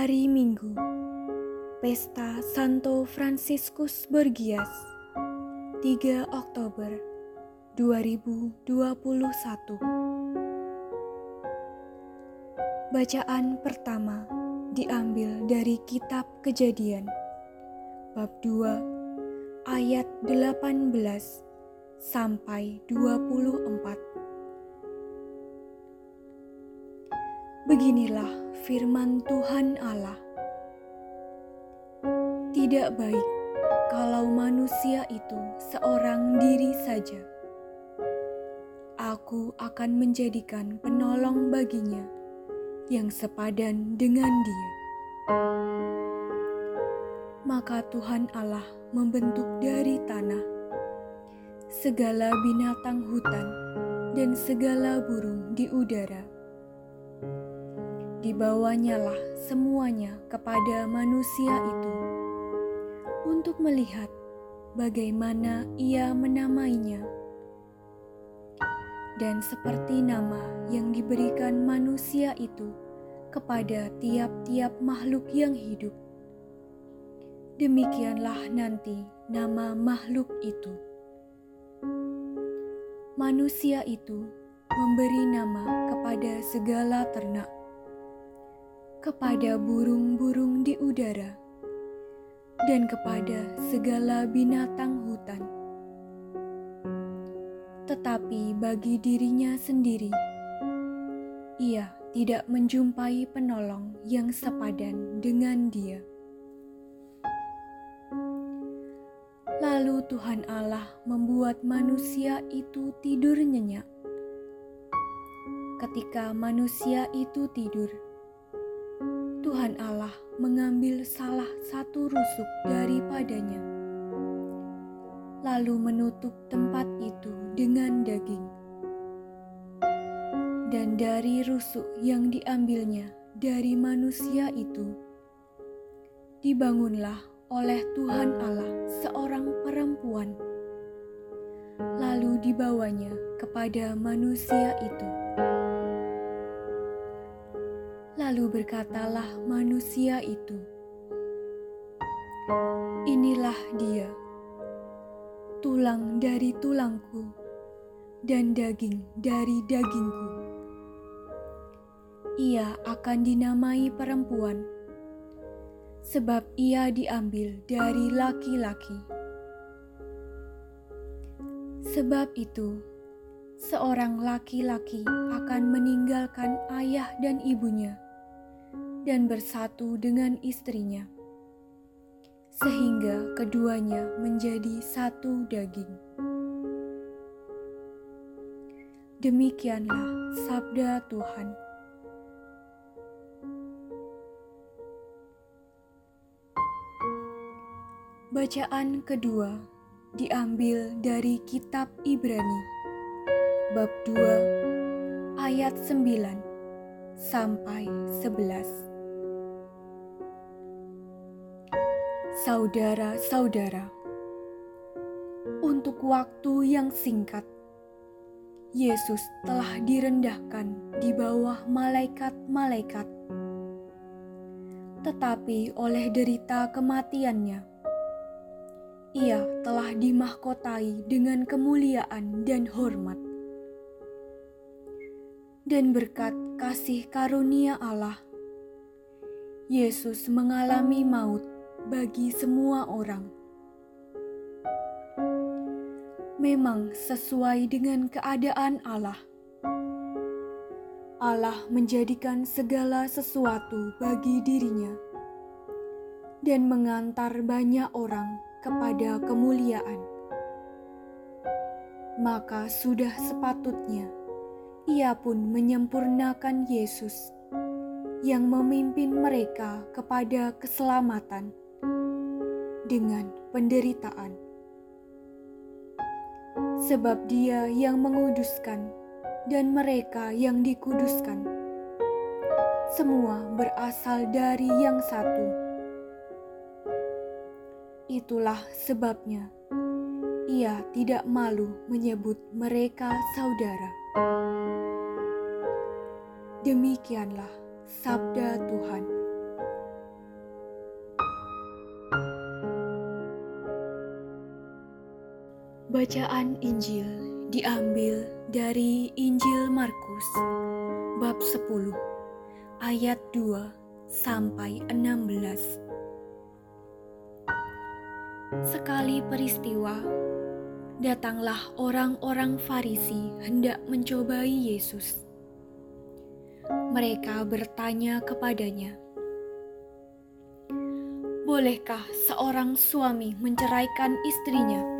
Hari Minggu, Pesta Santo Fransiskus Borgias, 3 Oktober 2021. Bacaan pertama diambil dari kitab Kejadian bab 2 ayat 18 sampai 24. Beginilah firman Tuhan Allah. Tidak baik kalau manusia itu seorang diri saja. Aku akan menjadikan penolong baginya yang sepadan dengan dia. Maka Tuhan Allah membentuk dari tanah segala binatang hutan dan segala burung di udara dibawanyalah semuanya kepada manusia itu untuk melihat bagaimana ia menamainya. Dan seperti nama yang diberikan manusia itu kepada tiap-tiap makhluk yang hidup, demikianlah nanti nama makhluk itu. Manusia itu memberi nama kepada segala ternak kepada burung-burung di udara dan kepada segala binatang hutan. Tetapi bagi dirinya sendiri, ia tidak menjumpai penolong yang sepadan dengan dia. Lalu Tuhan Allah membuat manusia itu tidur nyenyak. Ketika manusia itu tidur, Tuhan Allah mengambil salah satu rusuk daripadanya, lalu menutup tempat itu dengan daging. Dan dari rusuk yang diambilnya dari manusia itu, dibangunlah oleh Tuhan Allah seorang perempuan, lalu dibawanya kepada manusia itu. Lalu berkatalah manusia itu, "Inilah dia, tulang dari tulangku dan daging dari dagingku. Ia akan dinamai perempuan, sebab ia diambil dari laki-laki. Sebab itu, seorang laki-laki akan meninggalkan ayah dan ibunya." Dan bersatu dengan istrinya, sehingga keduanya menjadi satu daging. Demikianlah sabda Tuhan. Bacaan kedua diambil dari kitab Ibrani bab 2 ayat 9 sampai 11. Saudara-saudara, untuk waktu yang singkat, Yesus telah direndahkan di bawah malaikat-malaikat, tetapi oleh derita kematiannya, ia telah dimahkotai dengan kemuliaan dan hormat. Dan berkat kasih karunia Allah, Yesus mengalami maut bagi semua orang. Memang sesuai dengan keadaan Allah. Allah menjadikan segala sesuatu bagi dirinya dan mengantar banyak orang kepada kemuliaan. Maka sudah sepatutnya ia pun menyempurnakan Yesus yang memimpin mereka kepada keselamatan dengan penderitaan. Sebab Dia yang menguduskan dan mereka yang dikuduskan, semua berasal dari yang satu. Itulah sebabnya ia tidak malu menyebut mereka saudara. Demikianlah sabda Tuhan. Bacaan Injil diambil dari Injil Markus bab 10 ayat 2 sampai 16. Sekali peristiwa datanglah orang-orang Farisi hendak mencobai Yesus. Mereka bertanya kepadanya, "Bolehkah seorang suami menceraikan istrinya?"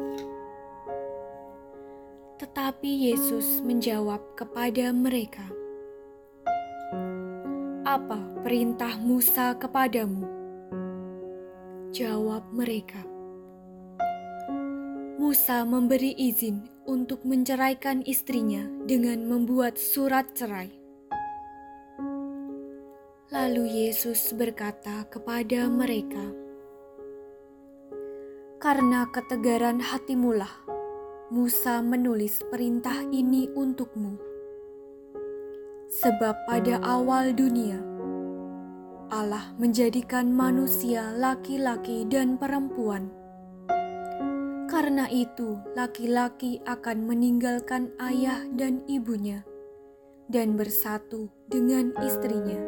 Tetapi Yesus menjawab kepada mereka, "Apa perintah Musa kepadamu?" Jawab mereka, "Musa memberi izin untuk menceraikan istrinya dengan membuat surat cerai." Lalu Yesus berkata kepada mereka, "Karena ketegaran hatimulah Musa menulis perintah ini untukmu. Sebab pada awal dunia, Allah menjadikan manusia laki-laki dan perempuan. Karena itu, laki-laki akan meninggalkan ayah dan ibunya dan bersatu dengan istrinya,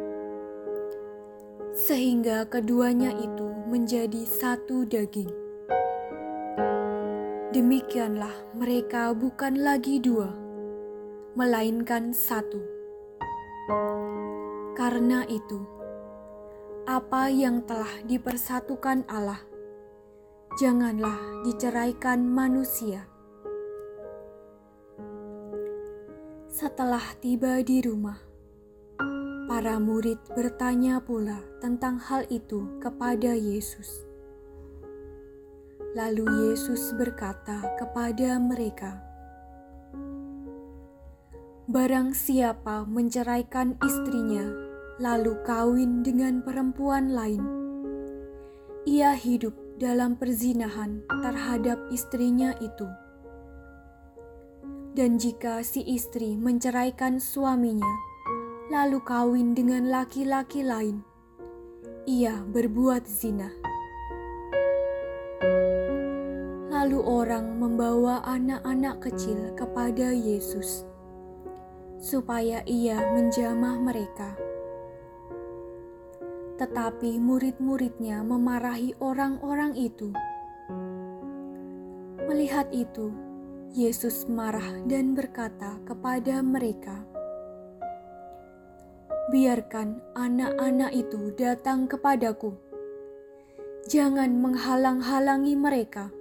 sehingga keduanya itu menjadi satu daging. Demikianlah mereka bukan lagi dua, melainkan satu. Karena itu, apa yang telah dipersatukan Allah, janganlah diceraikan manusia. Setelah tiba di rumah, para murid bertanya pula tentang hal itu kepada Yesus. Lalu Yesus berkata kepada mereka, "Barang siapa menceraikan istrinya, lalu kawin dengan perempuan lain, ia hidup dalam perzinahan terhadap istrinya itu." Dan jika si istri menceraikan suaminya, lalu kawin dengan laki-laki lain, ia berbuat zina. Lalu orang membawa anak-anak kecil kepada Yesus, supaya ia menjamah mereka. Tetapi murid-muridnya memarahi orang-orang itu. Melihat itu, Yesus marah dan berkata kepada mereka, "Biarkan anak-anak itu datang kepadaku, jangan menghalang-halangi mereka."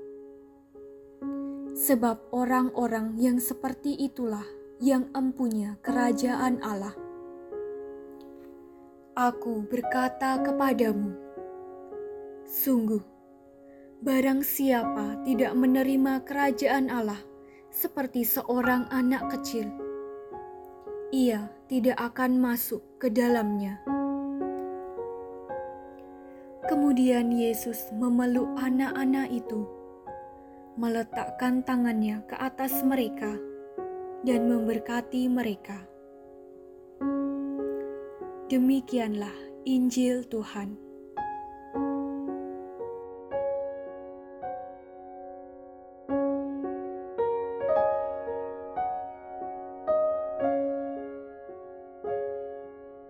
Sebab orang-orang yang seperti itulah yang empunya kerajaan Allah. Aku berkata kepadamu, sungguh, barang siapa tidak menerima kerajaan Allah seperti seorang anak kecil, ia tidak akan masuk ke dalamnya. Kemudian Yesus memeluk anak-anak itu meletakkan tangannya ke atas mereka dan memberkati mereka. Demikianlah Injil Tuhan.